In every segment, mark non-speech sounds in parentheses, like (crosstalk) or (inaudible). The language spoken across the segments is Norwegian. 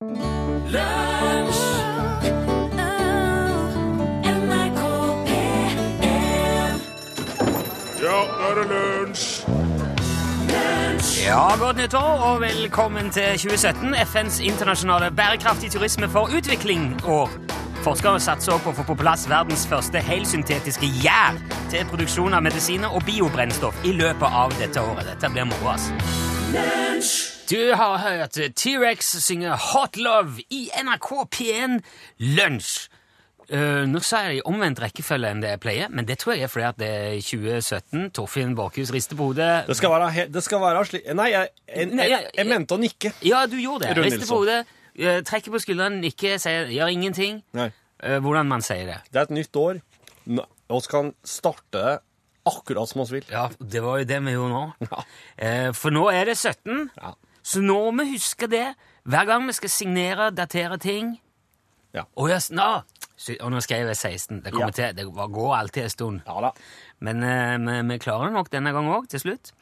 Ja, nå er det lunsj! Ja, Godt nyttår og velkommen til 2017, FNs internasjonale bærekraftig turisme for utvikling-år. Forskere satser også på å få på plass verdens første helsyntetiske gjær til produksjon av medisiner og biobrennstoff i løpet av dette året. Dette blir moro, ass. Du har hørt T-rex synge Hot Love i NRK P1 Lunsj. Uh, nå sa jeg det i omvendt rekkefølge enn det jeg pleier, men det tror jeg er fordi at det er 2017. Torfinn Borchhus rister på hodet. Det skal være, det skal være slik Nei, jeg, jeg, jeg, jeg- mente å nikke. Ja, du gjorde det. Rune Rister på hodet, uh, trekker på skulderen, nikker, sier gjør ingenting. Uh, hvordan man sier det. Det er et nytt år. Vi kan starte akkurat som vi vil. Ja, det var jo det vi gjorde nå. Ja. Eh, for nå er det 17, Ja. Så nå må vi huske det hver gang vi skal signere, datere ting. Ja. Og, jeg, nå. Og nå skrev jeg 16. Det, Ja. til, det går alltid en stund. Ja. Men eh, vi, vi klarer det nok denne gangen òg, til slutt.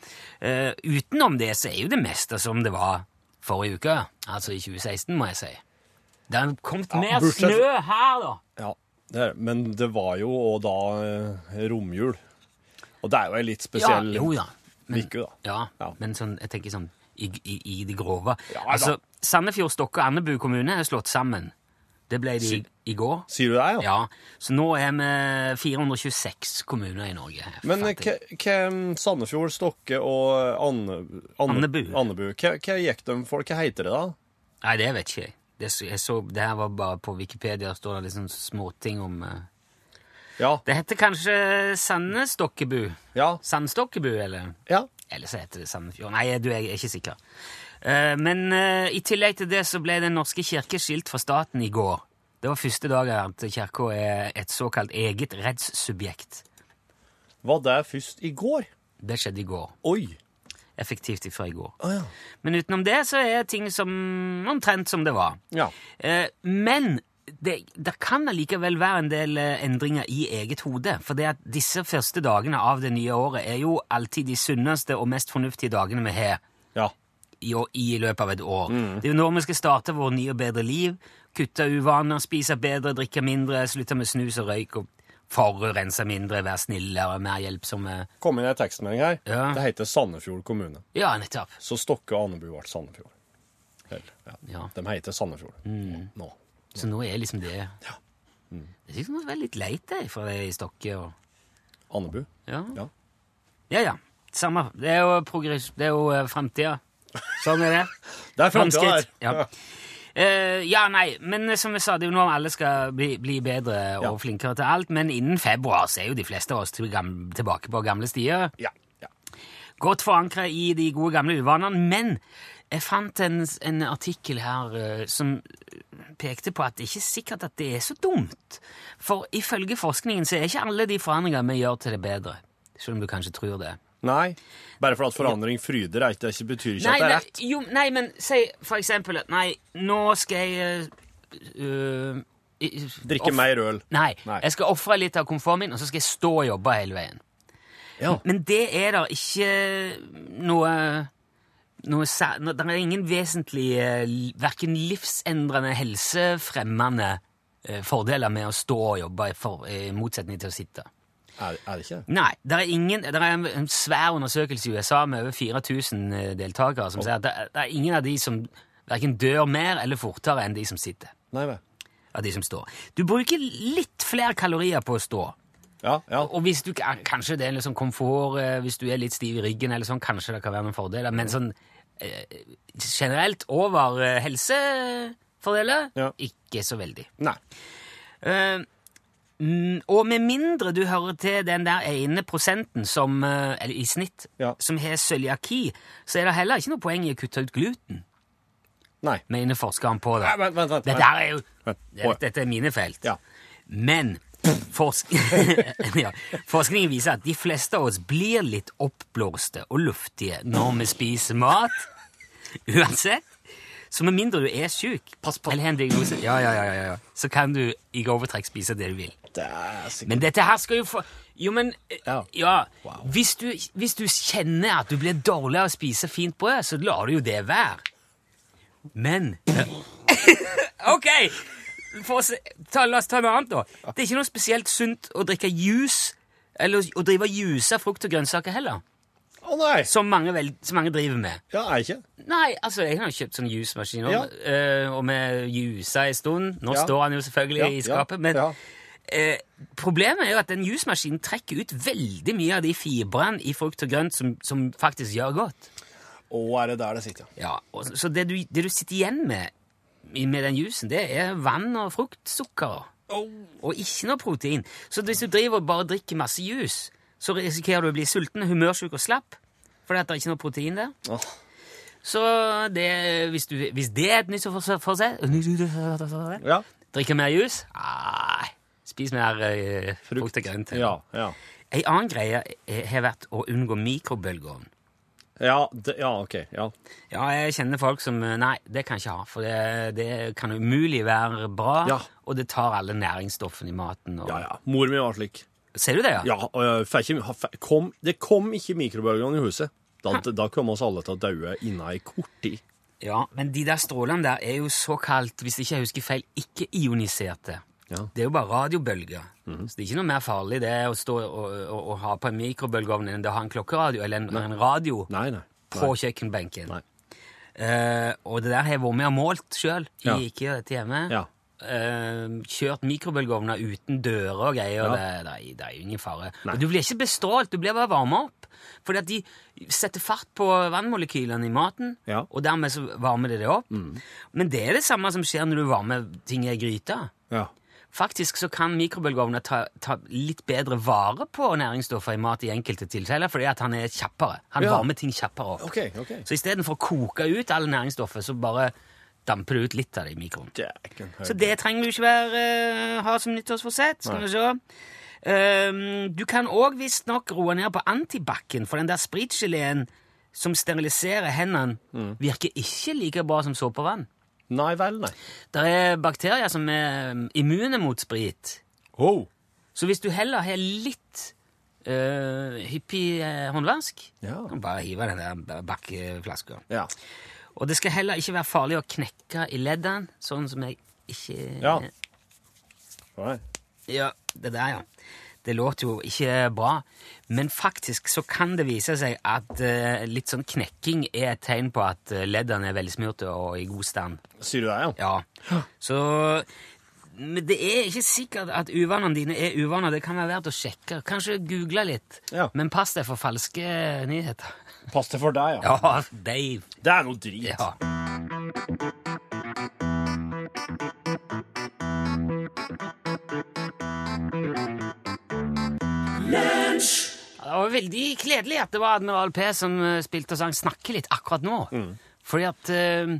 Uh, utenom det så er jo det meste som det var forrige uke, altså i 2016, må jeg si. Det har kommet mer bortsett- snø her, da. Ja, det er, men det var jo òg da uh, romjul. Og det er jo ei litt spesiell ja, jo da. Men, uke, da. Ja, Ja. men sånn, jeg tenker sånn i, i, i det grove. Ja, altså, Sandefjord, Stokke og Andebu kommune er slått sammen. Det ble de i, i går. Sier du det, ja? Ja, Så nå er vi 426 kommuner i Norge. Men eh, hva Sandefjord, Stokke og Anne, Anne, Andebu. Andebu Hva, hva gikk de for? Hva heter det, da? Nei, det vet ikke jeg. Det, jeg så, det her var bare på Wikipedia, står det liksom småting om eh, Ja. Det heter kanskje Sandestokkebu? Ja. Sandstokkebu, eller? ja. Eller så heter det Sandefjord. Nei, du, jeg er ikke sikker. Eh, men eh, i tillegg til det så ble Den norske kirke skilt fra staten i går. Det var første dag at kirka er et såkalt eget rettssubjekt. Var det først i går? Det skjedde i går. Oi. Effektivt ifra i går. Oh, ja. Men utenom det så er ting som omtrent som det var. Ja. Eh, men det, det kan allikevel være en del eh, endringer i eget hode. For det at disse første dagene av det nye året er jo alltid de sunneste og mest fornuftige dagene vi har Ja. i, i løpet av et år. Mm. Det er jo når vi skal starte vår nye og bedre liv. Kutte uvaner, spise bedre, drikke mindre, slutte med snus og røyk. og Forurense mindre, være snillere, mer hjelpsomme. Kom inn ei tekstmelding her. Ja. Det heter Sandefjord kommune. Ja, nettopp. Så Stokke og Andebu ble Sandefjord. Vel, ja. De heter Sandefjord nå. Så nå er liksom det Det synes jeg var litt leit, det, fra det i Stokke og Andebu. Ja. Ja. ja, ja. Samme. Det er jo, progress, det er jo eh, framtida. Sånn er det. (laughs) Det er framtida her. Ja. Uh, ja, nei, men eh, som vi sa, det er jo nå alle skal bli, bli bedre og Ja. flinkere til alt, men innen februar så er jo de fleste av oss til gamle, tilbake på gamle stier. Ja. ja. Godt forankra i de gode gamle uvanene, men jeg fant en, en artikkel her uh, som pekte på at det ikke er sikkert at det er så dumt. For ifølge forskningen så er ikke alle de forandringene vi gjør til det bedre. Selv om du kanskje tror det. Nei. Bare for at forandring fryder, deg, det ikke, betyr ikke Nei, at det er nei, rett. jo, nei, men si for eksempel at Nei, nå skal jeg uh, uh, Drikke mer øl. Nei, Nei. jeg skal ofre litt av komforten min, og så skal jeg stå og jobbe hele veien. Ja. Men det er da ikke noe noe no- Det er ingen vesentlige, verken livsendrende, helsefremmende eh, fordeler med å stå og jobbe, i, for, i motsetning til å sitte. Er, er det ikke? Nei, det er, ingen, det er en, svær undersøkelse i USA med over 4000 eh, deltakere som sier at det, det er ingen av de som verken dør mer eller fortere enn de som sitter. Nei vel. Av de som står. Du bruker litt flere kalorier på å stå. Ja, ja. Og hvis du, kanskje det er sånn komfort, eh, hvis du er litt stiv i ryggen, eller sånn, kanskje det kan være noen fordeler, men sånn eh, generelt over eh, helsefordeler, Ja. ikke så veldig. Nei. Uh, mm, og med mindre du hører til den der ene prosenten som, eh, eller i snitt, Ja. som har cøliaki, så er det heller ikke noe poeng i å kutte ut gluten, Nei. mener forskeren på det. Nei, vent, vent, vent. Dette er jo. Dette er mine felt. Ja. Men forsk (laughs) ja, forskningen viser at de fleste av oss blir litt oppblåste og luftige når vi spiser mat. Uansett. Så med mindre du er diagnose, ja, ja, ja, ja, ja, så kan du i overtrekk spise det du vil. Det Men dette her skal jo få Jo, men eh, Ja. ja, Wow. hvis, du, hvis du kjenner at du blir dårlig av å spise fint brød, så lar du jo det være. Men (laughs) Ok! Se, ta, la oss ta noe annet, da. Det er ikke noe spesielt sunt å drikke juice, eller å drive og juice frukt og grønnsaker heller. Å nei! Som mange, vel, som mange driver med. Ja, er ikke? Nei, altså, jeg har kjøpt sånn juicemaskin, Ja. eh, og vi jusa en stund. Nå Ja. står han jo selvfølgelig Ja, i skapet, men eh, problemet er jo at den jusmaskinen trekker ut veldig mye av de fibrene i frukt og grønt som, som faktisk gjør godt. Å, er det der det sitter, ja. Og, så det du, det du sitter igjen med med den jusen, det er vann og fruktsukker. Og ikke noe protein. Så hvis du driver og bare drikker masse jus, så risikerer du å bli sulten, humørsjuk og slapp, fordi at det er ikke noe protein der. Oh. Så det, hvis, du, hvis det er et nytt nyttårsforsett Ja. Drikke mer jus? Nei. Spis mer uh, frukt og grønt. Ja, ja. En annen greie har vært å unngå mikrobølgeovn. Ja, det, ja, ok. Ja. Ja, jeg kjenner folk som eh, Nei, det kan jeg ikke ha, for det, det kan umulig være bra, Ja. og det tar alle næringsstoffene i maten. Og... ja, ja. Mor mi var slik. Ser du det, ja? Ja, og jeg ikke, kom, det kom ikke mikrobølgene i huset. Da, da kom oss alle til å daue innen ei kort tid. Ja, Men de der strålene der er jo såkalt, hvis ikke jeg husker feil, ikke-ioniserte. Ja. Det er jo bare radiobølger. Så det er ikke noe mer farlig det å stå og, og, og ha på en mikrobølgeovn enn det å ha en klokkeradio eller en, en radio Nei, nei. på kjøkkenbenken. Nei. Eh, og det der har jeg vært med og målt sjøl i Ja. IKEA dette hjemme. Ja. Uh, kjørt mikrobølgeovner uten dører og greier. Ja. Det, det, det er jo ingen fare. Nei. Og du blir ikke bestrålt, du blir bare varma opp. Fordi at de setter fart på vannmolekylene i maten, Ja. Mm. og dermed så varmer det det opp. Men det er det samme som skjer når du varmer ting i ei gryte. Ja. Faktisk så kan mikrobølgeovner ta, ta litt bedre vare på næringsstoffer i mat i enkelte tilfeller, fordi at han er kjappere. Han Ja. varmer ting kjappere opp. Okay, okay. Så istedenfor å koke ut alle næringsstoffet, så bare damper du ut litt av det i mikroen. Så det trenger du ikke være, eh, ha som nyttårsforsett. Skal vi se. Um, du kan òg visstnok roe ned på antibac-en, for den der spritgeleen som steriliserer hendene, virker ikke like bra som såpevann. Nei vel, nei. Det er bakterier som er mm, immune mot sprit. Oh. Så hvis du heller har litt øh, hyppig eh, håndvask, Ja. kan du bare hive den der bakkeflaska. Ja. Og det skal heller ikke være farlig å knekke i leddene, sånn som jeg ikke Ja. Nei. Ja, det der, ja. Det låter jo ikke bra, men faktisk så kan det vise seg at eh, litt sånn knekking er et tegn på at eh, leddene er velsmurte og i god stand. Sier du det, ja? Ja. Så men det er ikke sikkert at uvanene dine er uvaner. Det kan være verdt å sjekke. Kanskje google litt. Ja. Men pass deg for falske nyheter. Pass det for deg, ja. Ja, Dave. Det er noe drit. Ja. Var veldig kledelig at det var Admiral P som eh, spilte og sang 'Snakke litt' akkurat nå. Fordi at eh,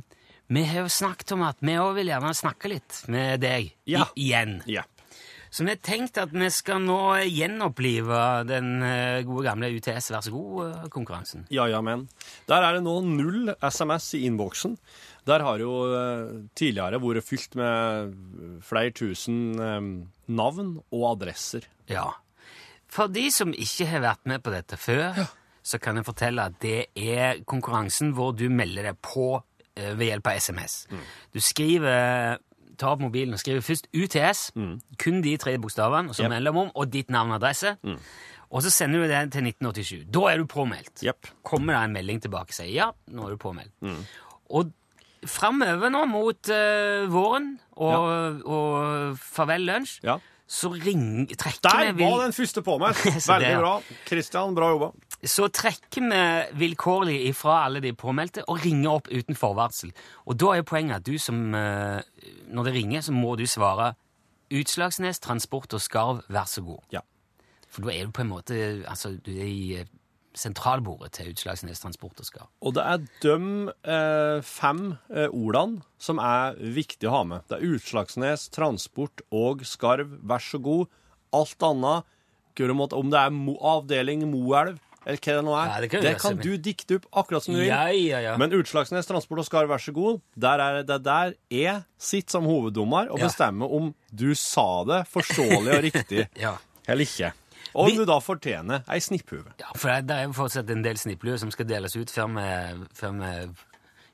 vi har jo snakket om at vi òg vil gjerne snakke litt med deg Ja. i, igjen. Ja. Så vi har tenkt at vi skal nå gjenopplive den eh, gode gamle UTS Vær så god-konkurransen. Ja, ja, men. Der er det nå null SMS i innboksen. Der har jo eh, tidligere vært fylt med flere tusen eh, navn og adresser. Ja. For de som ikke har vært med på dette før, så kan jeg fortelle at det er konkurransen hvor du melder deg på eh, ved hjelp av SMS. Du skriver Ta opp mobilen og skriver først UTS, kun de tre bokstavene, og så Yep. mellomom, og ditt navn og adresse. Og så sender du det til 1987. Da er du påmeldt. Yep. Kommer det en melding tilbake og sier ja, nå er du påmeldt. Og framover nå mot uh, våren og, og farvel lunsj, Ja. Så ring, trekker Der vi Der var den første! (laughs) Så det, Veldig bra. Kristian, bra jobba. Så trekker vi vilkårlig ifra alle de påmeldte og ringer opp uten forvarsel. Og da er poenget at du som eh, Når det ringer, så må du svare Utslagsnes, Transport og Skarv, vær så god. Ja. For da er du på en måte Altså, du er i eh, sentralbordet til Utslagsnes, Transport og det er de eh, fem eh, ordene som er viktig å ha med. Det er Utslagsnes, Transport og Skarv, vær så god. Alt annet, om det er mo avdeling Moelv, eller hva det nå er, Ja, det kan det kan du dikte opp akkurat som du vil. Ja, ja, ja. Men Utslagsnes, Transport og Skarv, vær så god, der er det der jeg sitter som hoveddommer og bestemmer om du sa det forståelig og (laughs) riktig ja. eller ikke. Og Vi- du da fortjener ei snipphue. Ja, for det, det er jo fortsatt en del snippluer som skal deles ut før vi, før vi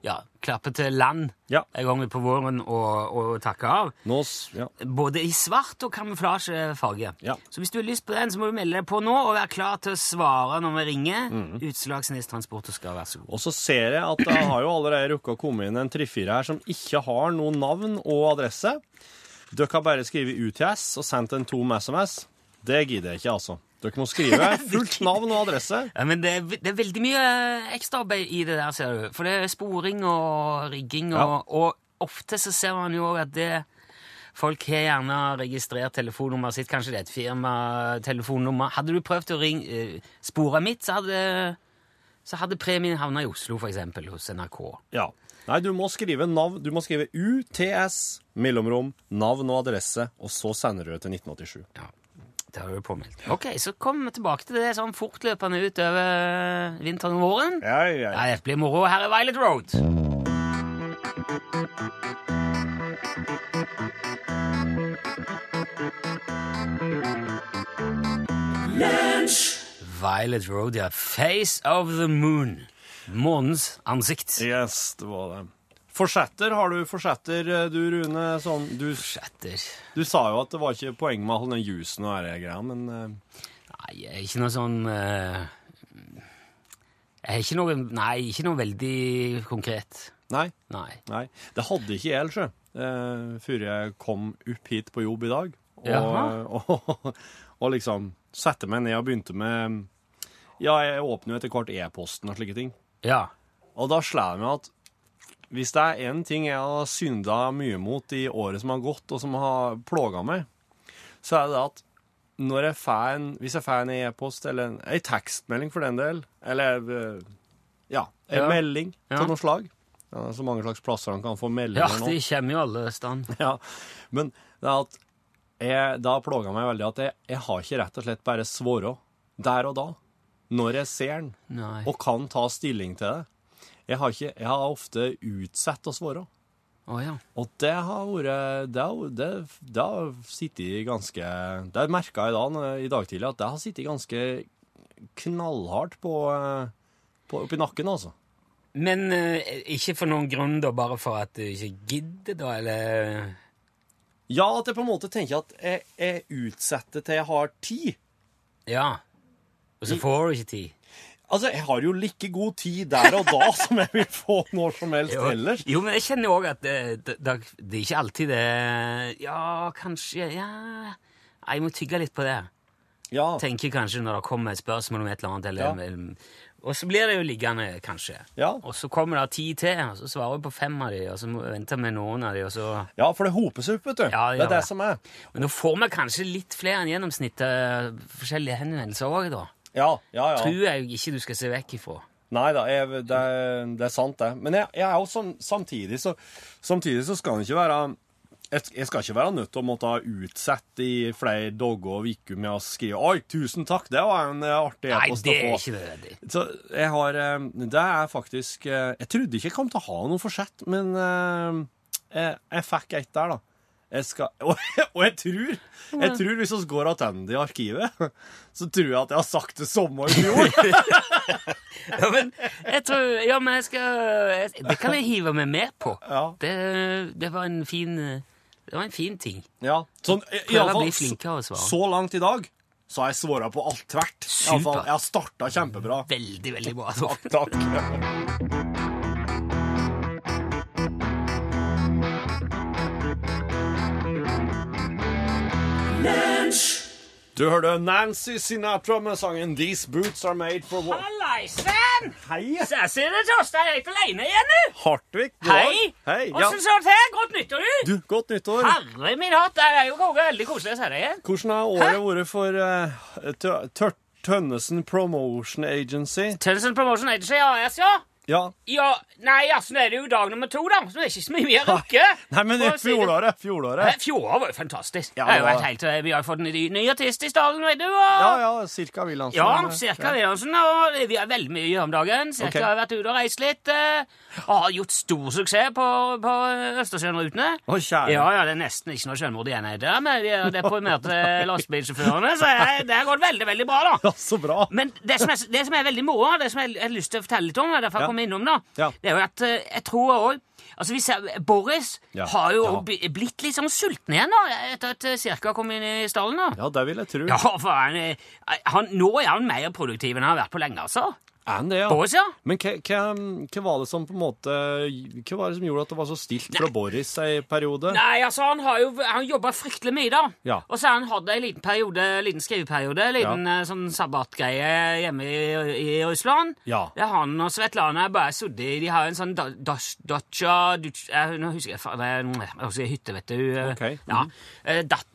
ja, klapper til land Ja. en gang på våren og, og takker av. Nå, ja. Både i svart og kamuflasjefarge. Ja. Så hvis du har lyst på den, så må du melde deg på nå og være klar til å svare når vi ringer. Mhm. Utslagsnes Transport og skal være så god. Og så ser jeg at det har jo allerede rukket å komme inn en tre-fire her som ikke har noe navn og adresse. Dere har bare skrevet UTS og sendt en tom SMS. Det gidder jeg ikke, altså. Dere må skrive (laughs) fullt navn og adresse. Ja, men det, er det er veldig mye ekstraarbeid i det der, ser du. For det er sporing og rigging, og, og ofte så ser man jo at det Folk har gjerne registrert telefonnummeret sitt, kanskje det er et firmatelefonnummer. Hadde du prøvd å ringe sporet spore mitt, så hadde, så hadde premien havna i Oslo, eksempel, hos NRK. Ja. Nei, du må skrive navn. Du må skrive UTS, mellomrom, navn og adresse, og så sender du det til 1987. Ja, det har du påmeldt. Ok, så kommer vi tilbake til det sånn fortløpende utover vinteren og våren. Ja, ja. Ja, det blir moro. Her er Violet Road. Violet Road, ja. Face of the Moon. Månens ansikt. Yes, det var det. Forsetter, har du forsetter, du Rune? Sånn, du, forsetter. du sa jo at det var ikke poeng med all den jusen og de greia, men uh... Nei, ikke noe sånn uh, ikke noe Nei, ikke noe veldig konkret. nei. Nei. Nei, det hadde ikke jeg, sjø, uh, før jeg kom opp hit på jobb i dag. Og, (laughs) og, og liksom sette meg ned og begynte med Ja, jeg åpner jo etter hvert e-posten og slike ting. Ja. Og da slår det meg at hvis det er én ting jeg har synda mye mot i året som har gått, og som har plaga meg, så er det at når jeg får en, hvis jeg får en e-post, eller en, en tekstmelding for den del, eller eh, ja, en Ja. melding Ja. av noe slag ja, Så mange slags plasser han kan få ja, meldinger nå. de kommer jo alle steder. (laughs) Ja, men det er at jeg, da plaga meg veldig at jeg, jeg har ikke rett og slett bare svart der og da, når jeg ser den, Nei. og kan ta stilling til det. Jeg har, ikke, jeg har ofte utsatt å svare. Oh, ja. Og det har vært Det det har sittet ganske Det merka jeg da, i dag tidlig, at det har sittet ganske knallhardt på, eh, på oppi nakken, altså. Men eh, ikke for noen grunn, da, bare for at du ikke gidder, da, eller Ja, at jeg på en måte tenker at jeg, jeg utsetter til jeg har tid. Ja. Og så får du ikke tid. Altså, jeg har jo like god tid der og da (laughs) som jeg vil få når som helst ellers. Jo, men jeg kjenner jo òg at det, det, det, det er ikke alltid det Ja, kanskje Ja Jeg må tygge litt på det. Ja, Tenker kanskje når det kommer et spørsmål om et eller annet. Eller, Og så blir det jo liggende, kanskje. Ja. Og så kommer det ti til, og så svarer vi på fem av de, og så venter vi med noen av de, og så ja, for det hoper seg opp, vet du. Ja, det er det det. som er. Men nå får vi kanskje litt flere enn gjennomsnittet forskjellige henvendelser òg, da. Ja, ja, ja. Tror jeg ikke du skal se vekk ifra. Nei da, jeg, det, det er sant, det. Men jeg, jeg er jo sånn, samtidig så Samtidig så skal det ikke være jeg, skal ikke være nødt til å måtte ha utsett i flere dager og uker med å skrive 'Oi, tusen takk, det var en eh, artig Nei, e-post det er ikke nødvendig. Så jeg har eh, Det er faktisk eh, Jeg trodde ikke jeg kom til å ha noe forsett, men jeg, jeg fikk et der, da. Jeg skal, (laughs) og, og jeg tror Jeg tror hvis vi går tilbake i arkivet, (laughs) så tror jeg at jeg har sagt det samme i fjor. (laughs) Ja, men jeg tror Ja, men jeg skal jeg, Det kan jeg hive meg med på. Ja. Det, det var en fin Det var en fin ting. Ja, sånn, iallfall i Prøve alle å fall, bli flinkere å svare. Så langt i dag så har jeg svara på alt tvert. Super. jeg har starta kjempebra. Veldig, veldig bra. Takk, takk. Du hørte Nancy Sinatra med sangen 'These Boots Are Made for War'. Hallaisen! Hei! Så sitter det Torstein helt alene igjen, du. Hartvig. du Hei! Hei. Hei, ja. Åssen står det til? Godt nyttår, du. Du, godt nyttår. Herre min hatt, det er jo go- veldig koselig å se deg igjen. Hvordan har året vært for uh, Tø- Tønnesen Promotion Agency? Tønnesen Promotion Agency AS, ja. Ja. Ja, Nei, altså, nå er det jo dag nummer to, da, så det er ikke så mye mer har rukket. Nei, men å fjoråret. Fjoråret. Fjoråret var jo fantastisk. Ja, det er jo det helt, eh, vi har fått en ny, artist i stallen, vet du. Og, Ja, ja, cirka Wilhelmsen. Ja, cirka Wilhelmsen. Og vi har veldig mye om dagen. Cirka okay. har vært ute og reist litt. eh, Og har gjort stor suksess på, på Østersjøen-rutene. Å. Ja, ja, det er nesten ikke noe selvmord igjen i det, men de har deprimerte (laughs) lastebilsjåførene, så jeg- det har gått veldig, veldig bra, da. Ja, så bra. Men det som, er, det som er veldig moro, det som jeg har lyst til å fortelle litt om, er Ja. Komme innom, da, det er jo at eh, jeg tror òg Altså, vi ser, Boris har jo blitt litt sånn sulten igjen da, etter at Sirka kom inn i stallen. da. Ja, det vil jeg tro. Ja, for han, eh, han, Nå er han mer produktiv enn han har vært på lenge, altså. Er han det, ja? Boris, ja. Men hva, hva, hva var det som på en måte Hva var det som gjorde at det var så stilt fra Boris en periode? Nei, altså, han har jo han jobba fryktelig mye, da. Ja. Og så har han hatt en liten periode, liten skriveperiode, en liten ja. sånn sabbatgreie hjemme i, i Russland. Ja. Det er han og Svetlana bare sittet i De har en sånn dacha eh, Nå husker jeg faen det er hytte, vet du. Okay. Ok. Ja. Eh, da-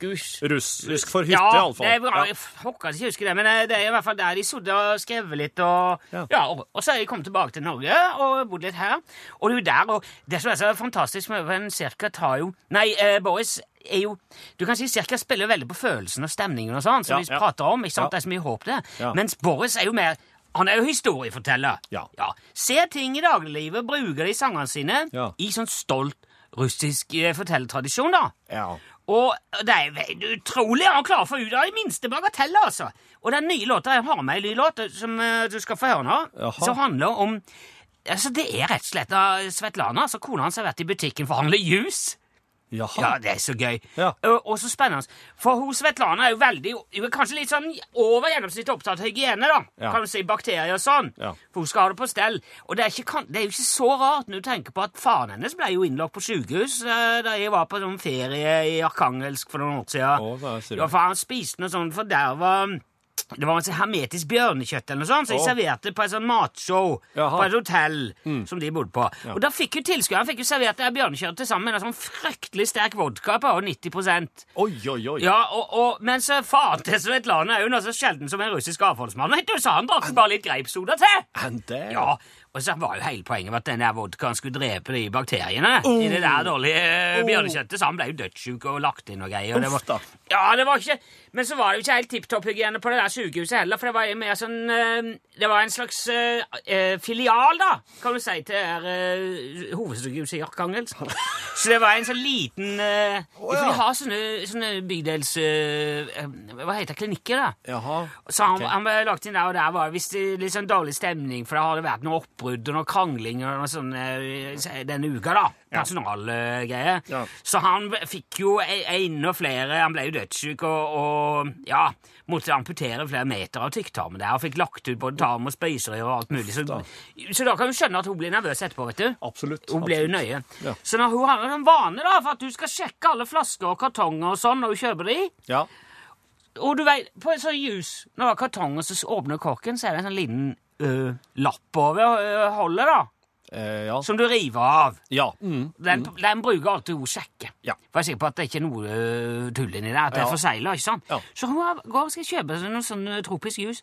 Daskus. Russisk for hytte, ja, iallfall. Ja. Jeg håper ikke husker det, men eh, det er i hvert fall der de sodde og skrev litt. Og, Ja. ja. og, og så er de kommet tilbake til Norge og bodd litt her. Og det er jo der, og det som er så fantastisk med en Cirka tar jo Nei, eh, Boris er jo Du kan si Cirka spiller veldig på følelsen og stemningen og sånn, som Ja, vi ja. prater om. ikke sant? Ja. Det er så mye håp der. Ja. Mens Boris er jo mer han er jo historieforteller. Ja. Ser ting i dagliglivet, bruker det i sangene sine Ja. i sånn stolt russisk eh, fortellertradisjon, da. Ja. Og det er utrolig han klarer å få ut av de minste bagateller, altså. Og den nye låta jeg har med, en ny låt som eh, du skal få høre nå, Jaha. som handler om Altså, Det er rett og slett av Svetlana. altså Kona hans har vært i butikken for å handle juice. Jaha. Ja, det er så gøy. Ja. Og, og så spennende. For hun Svetlana er jo veldig hun er Kanskje litt sånn over gjennomsnittet opptatt av hygiene, da. Ja. Kan du si bakterier og sånn. Ja. For hun skal ha det på stell. Og det er, ikke, det er jo ikke så rart når du tenker på at faren hennes ble jo innlagt på sykehus eh, da jeg var på sånn ferie i Arkangelsk for noen år siden. Å, sier ja, for han spiste noe sånn forderva det var sånn hermetisk bjørnekjøtt eller noe sånt, så de serverte på et sånn matshow Jaha. på et hotell som de bodde på. Og da fikk jo tilskueren fikk jo servert det bjørnekjøttet sammen med en sånn fryktelig sterk vodka på over 90 Oi, oi, oi. ja, og, og Men så til Svetlana er jo noe så sjelden som en russisk avholdsmann, vet du, så han drakk bare litt greipsoda til. And there. Ja, og så var jo hele poenget med at denne vodkaen skulle drepe de bakteriene i det der dårlige uh, bjørnekjøttet, så han ble jo dødssyk og lagt inn og greier. og det var, ja, det var ikke, men så var det jo ikke helt tipp topp hygiene på det der sykehuset heller, for det var mer sånn eh, Det var en slags eh, filial, da, kan du si, til eh, hovedsykehuset i Arkangel. Så det var en sånn liten uh, For de har sånne, sånne bygdels... eh, hva heter? Klinikker, da. Jaha. Så han, okay. han ble lagt inn der, og der var det visst litt sånn dårlig stemning, for det hadde vært noe oppbrudd og noe krangling og noe sånn denne uka, da. Personalgreier. Ja. Så han fikk jo e- enda flere Han ble jo dødssyk og, og ja, måtte amputere flere meter av tykktarmen der og fikk lagt ut både tarm og spiserør og alt mulig. Så, så da kan du skjønne at hun blir nervøs etterpå, vet du. Absolutt. Hun blir jo nøye. Ja. Så når hun har en vane da, for at du skal sjekke alle flasker og kartonger og sånn når hun kjøper de, Ja. og du vet, på en sånn juice, når det er kartonger, så åpner korken, så er det en sånn liten øh, lapp over øh, holdet, da, Eh, ja. som du river av. Ja. Mm. Den, den bruker alltid hun sjekke. Ja. For jeg er sikker på at det ikke er noe uh, tull inni der, at det er sant? Ja. Så hun går og skal kjøpe seg noe sånn øh, tropisk jus.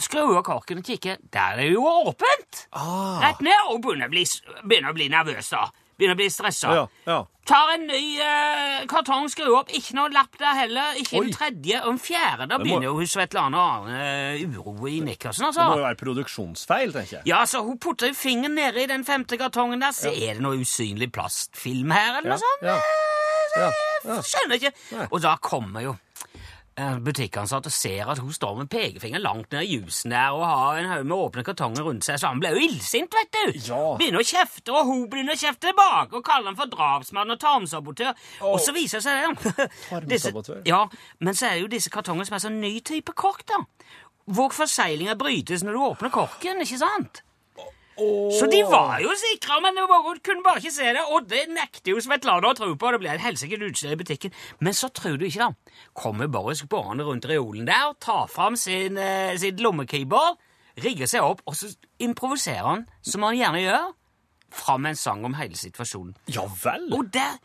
Skrur av korken og kikker. Der er det jo åpent! Ah. Rett ned, og begynner å bli, begynner å bli nervøs, da. Begynner å bli stressa. Ja, ja. Tar en ny eh, kartong, skrur opp. Ikke noe lapp der heller. Ikke Oi. en tredje. Og en fjerde. Da må- begynner jo Svetlana å ane uro i nikkersen, Det må altså. jo være produksjonsfeil, tenker jeg. Ja, så hun putter jo fingeren nede i den femte kartongen der. Så er det noe usynlig plastfilm her, eller Ja, noe sånt? ja. Ja, Jeg skjønner ikke. Nei. Og da kommer jo eh, butikkansatt og ser at hun står med pekefingeren langt ned i jusen der og har en haug med åpne kartonger rundt seg, så han blir jo illsint, vet du. Ja. Begynner å kjefte, og hun begynner å kjefte tilbake og kaller han for drapsmann og tarmsabotør. Og så viser det seg det. (laughs) Disse-? Ja, men så er det jo disse kartongene som er sånn ny type kork, da. Hvor forseglinga brytes når du åpner korken, ikke sant? Så de var jo sikre, men de kunne bare ikke se det. Og det nekter jo Svetlana å tro på. Det ble et helsikes utstyr i butikken. Men så tror du ikke, da. Kommer Boris gående rundt reolen der, tar fram sin, eh, sitt lommekeyboard, rigger seg opp, og så improviserer han, som han gjerne gjør, fram en sang om hele situasjonen. Ja vel? Og, der,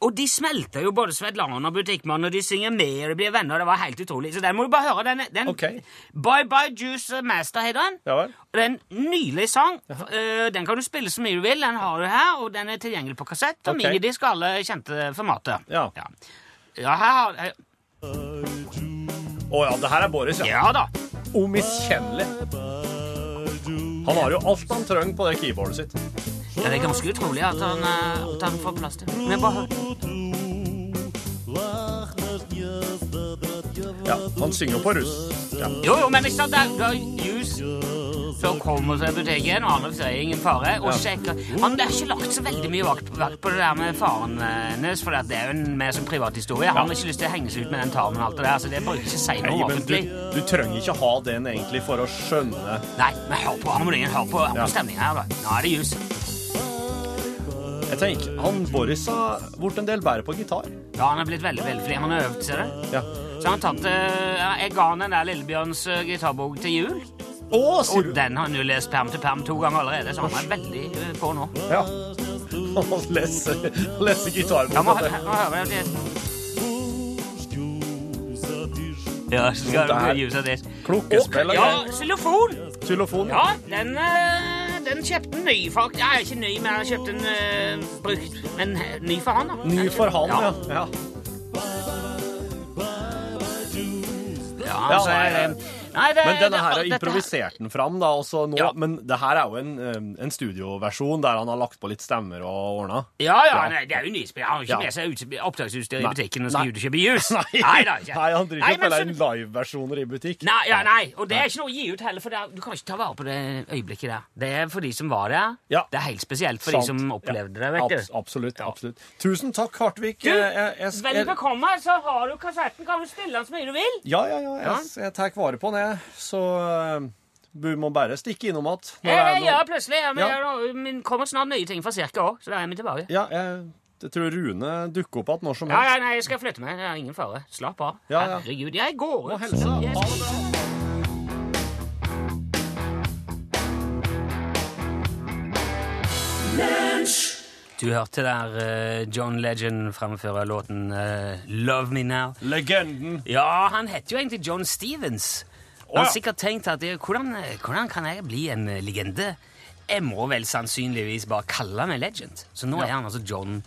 og de smelter jo både Svetlana og butikkmannen, og de synger med, og de blir venner. Det var helt utrolig. Så den må du bare høre. Den, den, okay. Bye Bye Juice Master heter den. Ja vel? Det er en nydelig sang. Uh, den kan du spille så mye du vil. Den har du her, og den er tilgjengelig på kassett og okay. minidisk og alle kjente formater. Ja. ja. Ja, her har Å oh, ja, det her er Boris, ja. Ja da. Umiskjennelig. Han har jo alt han trenger på det keyboardet sitt. Ja, det er ganske utrolig at han, eh, at han får plass til. Men bare hør. Ja, han synger på russ. Ja. Jo, jo, men hvis han det er jus så kommer seg i butikken, og andre sier ingen fare, og Ja. sjekker Han er ikke lagt så veldig mye vakt, vakt på det der med faren hennes, for det er jo en mer som privat historie. Han har ikke lyst til å henge seg ut med den tarmen og alt det der, så det bruker ikke si noe Nei, men du, du trenger ikke ha den egentlig for å skjønne Nei, men hør på harmonien, hør på, hør på Ja. stemningen her, da. Nå er det jus. Jeg tenker, han Boris har blitt en del bedre på gitar. Ja, han er blitt veldig, veldig flink. Han har øvd seg det. Ja. Så han har tatt eh, ja, Jeg ga han den der Lillebjørns eh, gitarbok til jul. Å, sier Og den har han jo lest perm til perm to ganger allerede, så han er veldig eh, på nå. Ja. (laughs) Han leser, leser gitarboka. Ja, så skal du use det. Klokkespill Ja, xylofon! Xylofon. Ja, den, eh, den kjøpte han ny, faktisk. Ja, ikke ny, men jeg kjøpte den uh, brukt. Men eh, ny for han, da. Ny for han, ja. ja. Ja, Ja, altså, nei, det, Men denne her har improvisert den fram, da. Også nå, Ja. Men det her er jo en, en studioversjon der han har lagt på litt stemmer og ordna. Ja, ja, Ja. nei, det er jo nyspill. Han har ikke med seg ut- opptaksutstyr i butikken og skal ut og kjøpe jus. (laughs) Nei, Nei. Nei, han driver ikke med så- liveversjoner i butikk. Nei, ja, nei, og det er ikke noe å gi ut heller, for er, du kan ikke ta vare på det øyeblikket der. Det er for de som var der. Ja. Det er helt spesielt for Sant. de som opplevde det, vet du. Abs absolutt. absolutt. Tusen takk, Hartvig. Du, Vel bekomme, så har du kassetten. Kan du stille den så mye du vil? Ja, ja, ja. Jeg, jeg tar vare på den. Så eh, du må bare stikke innom igjen. når det Jeg, er jeg noe- gjør plutselig. Ja, men Ja. noe- kommer snart nye ting fra Cirka òg, så da er vi tilbake. Ja, jeg, jeg tror Rune dukker opp igjen når som helst. ja, nei, jeg skal flytte meg. Det er ingen fare. Slapp av. Ja, ja. Herregud, jeg går Og ut. helse. Ha det bra. Du hørte der uh, John Legend fremføre låten uh, 'Love Me Now'. Legenden. Ja, han heter jo egentlig John Stevens. Han har sikkert tenkt at hvordan, hvordan kan jeg bli en eh, legende? Jeg må vel sannsynligvis bare kalle meg Legend. Så nå er han altså John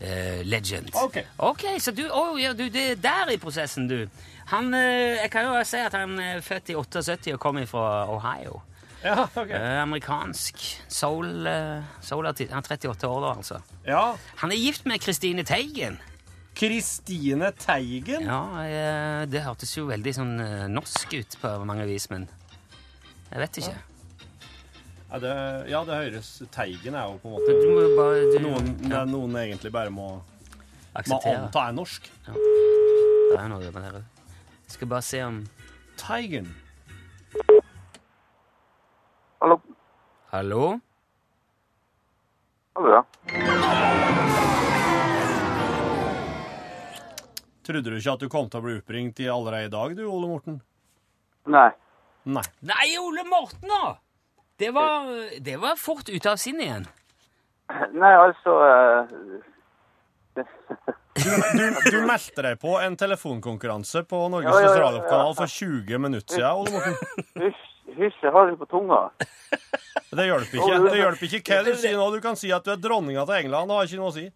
eh, Legend. Ok. Ok, Så du, å, ja, du det er der i prosessen, du. Han, eh, jeg kan jo si at han er født i 78 og kommer fra Ohio. Ja, ok. Eh, amerikansk soul, uh, soulartist. Han er 38 år da, altså. Ja. Han er gift med Christine Teigen. Kristine Teigen. Ja, eh, det hørtes jo veldig sånn eh, norsk ut på mange vis, men jeg vet ikke. Ja, det, ja, det høres Teigen er jo på en Du måte må bare du, noen, ja, noen egentlig bare må, må anta er norsk. Det er noe med det. Jeg skal bare se om Teigen. Hallo. Hallo? Hallo, ja. Trodde du ikke at du kom til å bli oppringt i allerede i dag, du, Ole Morten? Nei. Nei. Nei, Ole Morten, da! Det var, det var fort ute av sinnet igjen. Nei, altså uh... Du, du, du meldte deg på en telefonkonkurranse på Norges Ja, ja. for 20 minutter siden, Ole Morten. Hysj, hysj, jeg har den på tunga. Det hjelper ikke. Det hjelper ikke hva du sier nå. Du kan si at du er dronninga til England. Det har ikke noe å si.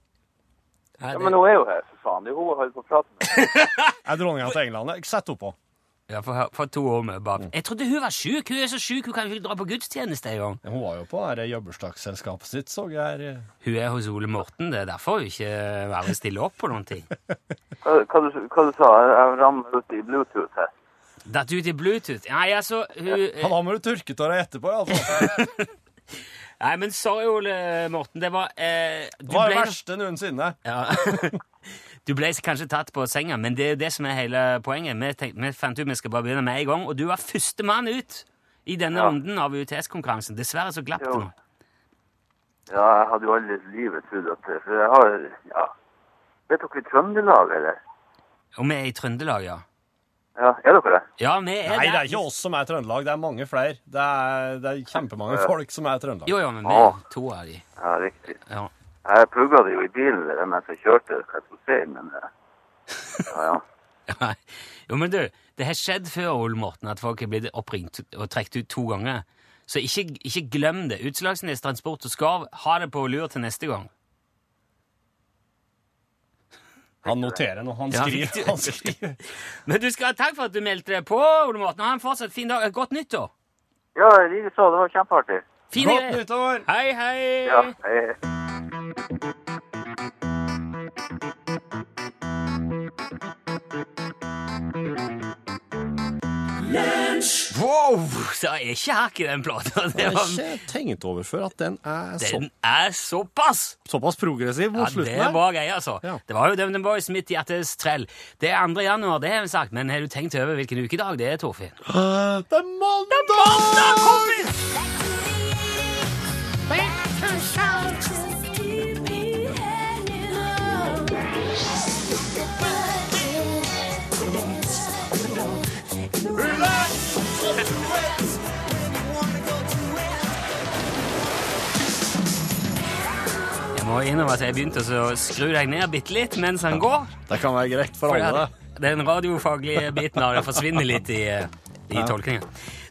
Ja, Ja, men hun er jo her, for faen. Det er hun (laughs) jeg holder på å prate med. Er dronninga til England. Sett henne på. ja, for, for to år med bak. Jeg trodde hun var sjuk. Hun er så sjuk, hun kan ikke dra på gudstjeneste engang. Hun var jo på det jobbursdagsselskapet sitt, så jeg her. Hun er hos Ole Morten. Det er derfor hun ikke vil stille opp på noen ting. (laughs) Hva, hva, du, hva du sa du? Jeg rammer ut i Bluetooth her. Datt ut i Bluetooth. Nei, altså hun, Han har med tørketårer etterpå, iallfall. (laughs) Nei, men sorry, Ole Morten. Det var eh, Det var det ble verste noensinne. ja. (laughs) Du ble kanskje tatt på senga, men det er det som er hele poenget. Vi, tenk, vi fant ut vi skal bare begynne med en gang, og du var førstemann ut i denne Ja. runden av UTS-konkurransen. Dessverre så glapp det nå. Ja, jeg hadde jo aldri i livet trodd at For jeg har Ja. Vet dere Trøndelag, eller? Og vi er i Trøndelag, ja. Ja, er dere det? Ja, vi er Nei, det er ikke oss som er Trøndelag. Det er mange flere. Det er, det er kjempemange folk som er Trøndelag. Jo, jo, men vi er to av de. Ja, riktig. Ja. Jeg plugga det jo i bilen mens jeg kjørte, hva jeg skulle si, men eh, Ja, ja. (laughs) Ja. Jo, men du, det har skjedd før, Ole Morten, at folk er blitt oppringt og trukket ut to ganger. Så ikke, ikke glem det. Utslagsnes Transport og Skarv, ha det på lur til neste gang. Han noterer når han Ja, skriver. du- Han skriver. (laughs) Men du skal ha takk for at du meldte deg på, Ole Morten. Ha en fortsatt fin dag. Godt nyttår. Ja, likeså. Det var kjempeartig. Fin Godt greier. nyttår! Hei, hei. Ja, hei. Wow! Så er ikke hakk i den plata. Det Jeg har var, ikke tenkt over før at den er så, den er såpass! såpass progressiv mot Ja, det slutten er her. bra greier, altså. Ja. Det var jo Dum Boys midt i hjertets trell. Det er 2. januar, det har vi sagt, men har du tenkt over hvilken ukedag det er, Torfinn? (gasps) Det er mandag! Mandag, kompis! Jeg må innrømme at jeg begynte å skru deg ned bitte litt mens han går. Det kan være greit for alle. den radiofaglige biten av det forsvinner litt i, eh, ja. tolkningen.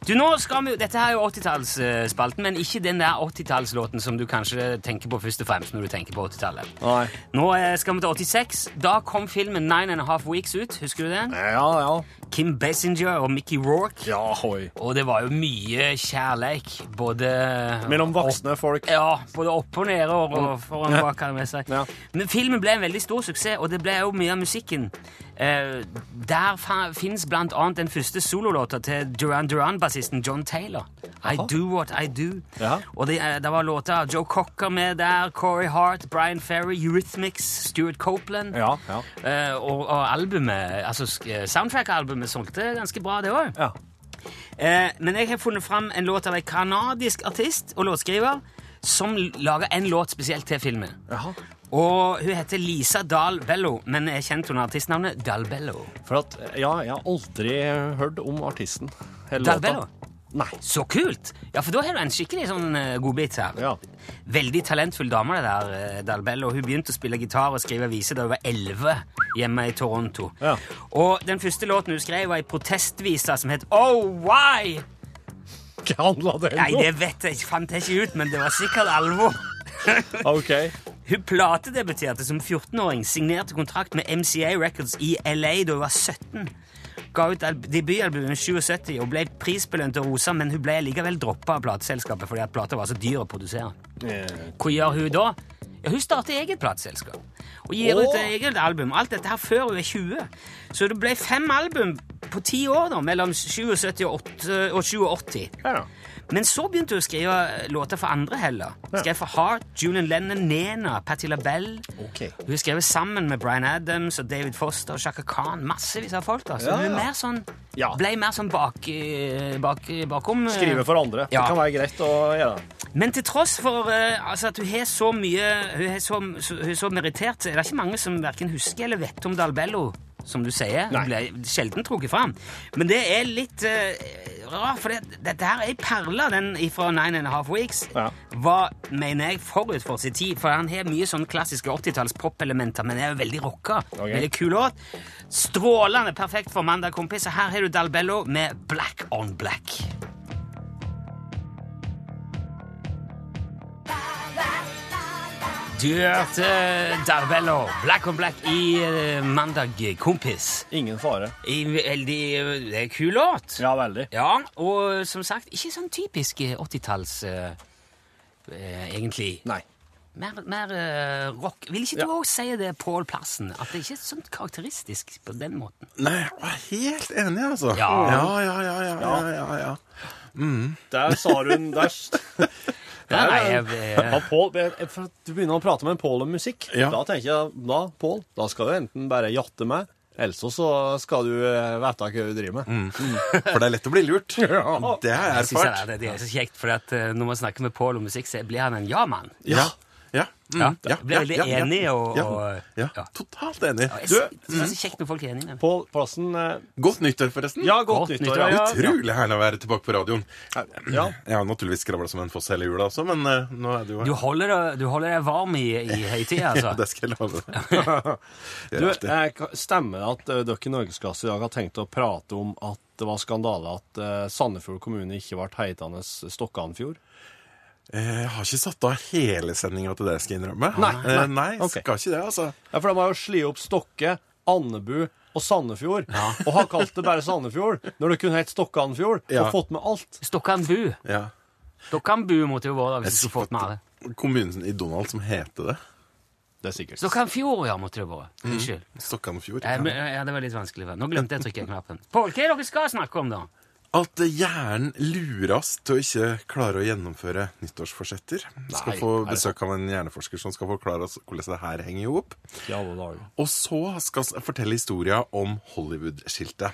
Du, nå skal vi, Dette er jo 80-tallsspalten, men ikke den der 80-tallslåten som du kanskje tenker på først og fremst når du tenker på 80-tallet. Nei. Nå eh, skal vi til 86. Da kom filmen Nine and a Half Weeks ut. Husker du den? Ja, ja. Kim Basinger og Mickey Rourke. Ja, hoi. Og det var jo mye kjærleik, både Mellom voksne folk. ja, både opp og nede og, og foran bak. kan jeg si. Ja. Men filmen ble en veldig stor suksess, og det ble jo mye av musikken. Eh, der fins blant annet den første sololåta til Duran Duran-bassisten John Taylor. I. Do What I Do. Ja. Og det, eh, det var låter av Joe Cocker med der, Corey Hart, Brian Ferry, Eurythmics, Stuart Copeland. Ja, ja. Eh, og, og albumet, altså soundtrack-albumet solgte ganske bra, det òg. ja. Men jeg har funnet fram en låt av en kanadisk artist og låtskriver som lager en låt spesielt til filmen. Jaha. Og Hun heter Lisa Dahl Bello, men er kjent under artistnavnet Dahl Bello. For at, ja, jeg har aldri hørt om artisten. Dahl Bello? Nei. Så kult! Ja, for da har du en skikkelig sånn uh, godbit her. Ja. Veldig talentfull dame, det der, uh, Dal Bello. Hun begynte å spille gitar og skrive viser da hun var 11 hjemme i Toronto. Ja. Og den første låten hun skrev, var ei protestvise som het Oh Why! Hva handla det Nei, det vet jeg fant jeg ikke ut, men det var sikkert alvor. (laughs) Ok. Hun platedebuterte som 14-åring, signerte kontrakt med MCA Records i LA da hun var 17. Ga ut al- debutalbumet i 77 og ble prisbelønt og rosa, men hun ble likevel droppa av plateselskapet fordi at plata var så dyr å produsere. Hva gjør hun da? Ja, Hun starter eget plateselskap og gir ut eget album. Alt dette her før hun er 20. Så det ble fem album på ti år, da, mellom 77 og, 8 og 87. Ja. Men så begynte hun å skrive låter for andre heller. Skrev for Heart, Julian Lennon, Nena, Patti LaBelle. Okay. Hun skrev sammen med Bryan Adams og David Foster og Shaka Khan. Massevis av folk. da. Så Ja, hun er mer sånn, ble mer sånn bak, eh, bak, bakom. eh. Skrive for andre. Det kan være greit å gjøre. Men til tross for uh, altså at hun har så mye Hun er så, så, så merittert, så er det ikke mange som verken husker eller vet om Dalbello, som du sier. Nei. ble sjelden trukket fram. Men det er litt uh, rart, for det, dette her er ei perle, den fra Nine and a Half Weeks. Ja. Var, mener jeg, forut for sin tid, for han har mye sånn klassiske 80-talls pop-elementer, men er jo veldig rocka. Okay. Veldig kul låt. Strålende perfekt for mandag, kompis. Her har du Dalbello med Black on Black. Du hørte Darbello, Black on Black i eh, Mandag, kompis. Ingen fare. I veldig Det er en kul låt. Ja, veldig. Ja, og som sagt, ikke sånn typisk eh, 80-talls eh, eh, egentlig. Nei. Mer, mer eh, rock. Vil ikke du Ja. òg si det, Pål Plassen? At det ikke er sånn karakteristisk på den måten? Nei, jeg er helt enig, altså. Ja. ja, ja, ja. ja, ja, ja, ja. Der sa hun der, (laughs) Nei, nei, jeg, Ja, Paul, jeg- Du begynner å prate med Pål om musikk. Ja. Da tenker jeg da, Pål, da skal du enten bare jatte med, eller så skal du eh, vite hva du driver med. (laughs) For det er lett å bli lurt. (laughs) Det har jeg jeg synes erfart. det, det er så kjekt, for at eh, når man snakker med Pål om musikk, så blir han en ja-mann. Ja. Ja. Mm. Ja, ja, blir veldig enig og- ja, og- ja. ja. Totalt enig. Jeg Du, det er så kjekt når folk er enige. Pål Plassen eh, godt nyttår, forresten. Ja, godt, Godt nyttår. nyttår, ja. Utrolig herlig å være tilbake på radioen. Jeg har naturligvis skravla som en foss hele jula også, men eh, nå er det jo Du holder du holder deg varm i, i høytida, (laughs) altså. Ja, det skal jeg love (laughs) deg. Du, jeg eh, Stemmer det at eh, dere i Norgesklasse i dag har tenkt å prate om at det var skandale at eh, Sandefjord kommune ikke ble heitende Stokkanfjord? Eh, Jeg har ikke satt av hele sendinga til det, skal jeg innrømme. Nei, Eh, nei. nei Ok. skal ikke det, altså. Ja, for de har jo slitt opp Stokke, Andebu og Sandefjord, og har kalt det bare Sandefjord, når det kunne hett Stokkanfjord, Ja. og fått med alt. Stokkanbu. Ja. Stokkanbu måtte jo være det hvis du skulle fått med det. Kommunen i Donald som heter det. Det er sikkert. Stokkanfjord, ja, måtte det være. Unnskyld. Stokkanfjord. Eh, ja, det var litt vanskelig. Nå glemte jeg å trykke knappen. Pål, hva er det dere skal snakke om, da? At hjernen lurer oss til å ikke klare å gjennomføre nyttårsforsetter. Skal få besøk av en hjerneforsker som skal forklare oss hvordan det her henger i hop. dager. Og så skal vi fortelle historia om Hollywood-skiltet.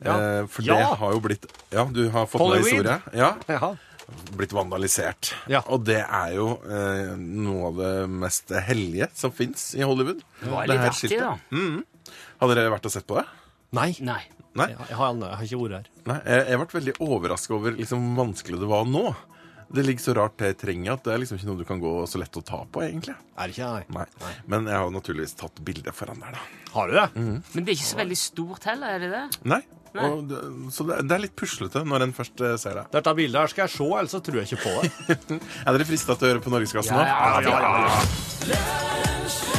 Ja. Eh, for Ja. det har jo blitt Ja, du har fått med historie? Ja. Ja. Blitt vandalisert. Ja. Og det er jo eh, noe av det mest hellige som fins i Hollywood. Det var litt her artig, da. Har dere vært og sett på det? Nei. Nei. Nei. Jeg, jeg, har, jeg har ikke ordet her. Nei, jeg, jeg ble veldig overraska over liksom, hvor vanskelig det var nå. Det ligger så rart til i terrenget at det er liksom ikke noe du kan gå så lett å ta på, egentlig. Er det ikke Nei. Nei. Men jeg har naturligvis tatt bilde foran der, da. Har du det? Men det er ikke så veldig stort heller, er det det? Nei. Nei. Og det, så det, det er litt puslete når en først eh, ser det. Dette bildet her skal jeg se, ellers så tror jeg ikke på det. (laughs) Er dere frista til å høre på Norgesklassen nå? ja, ja, ja.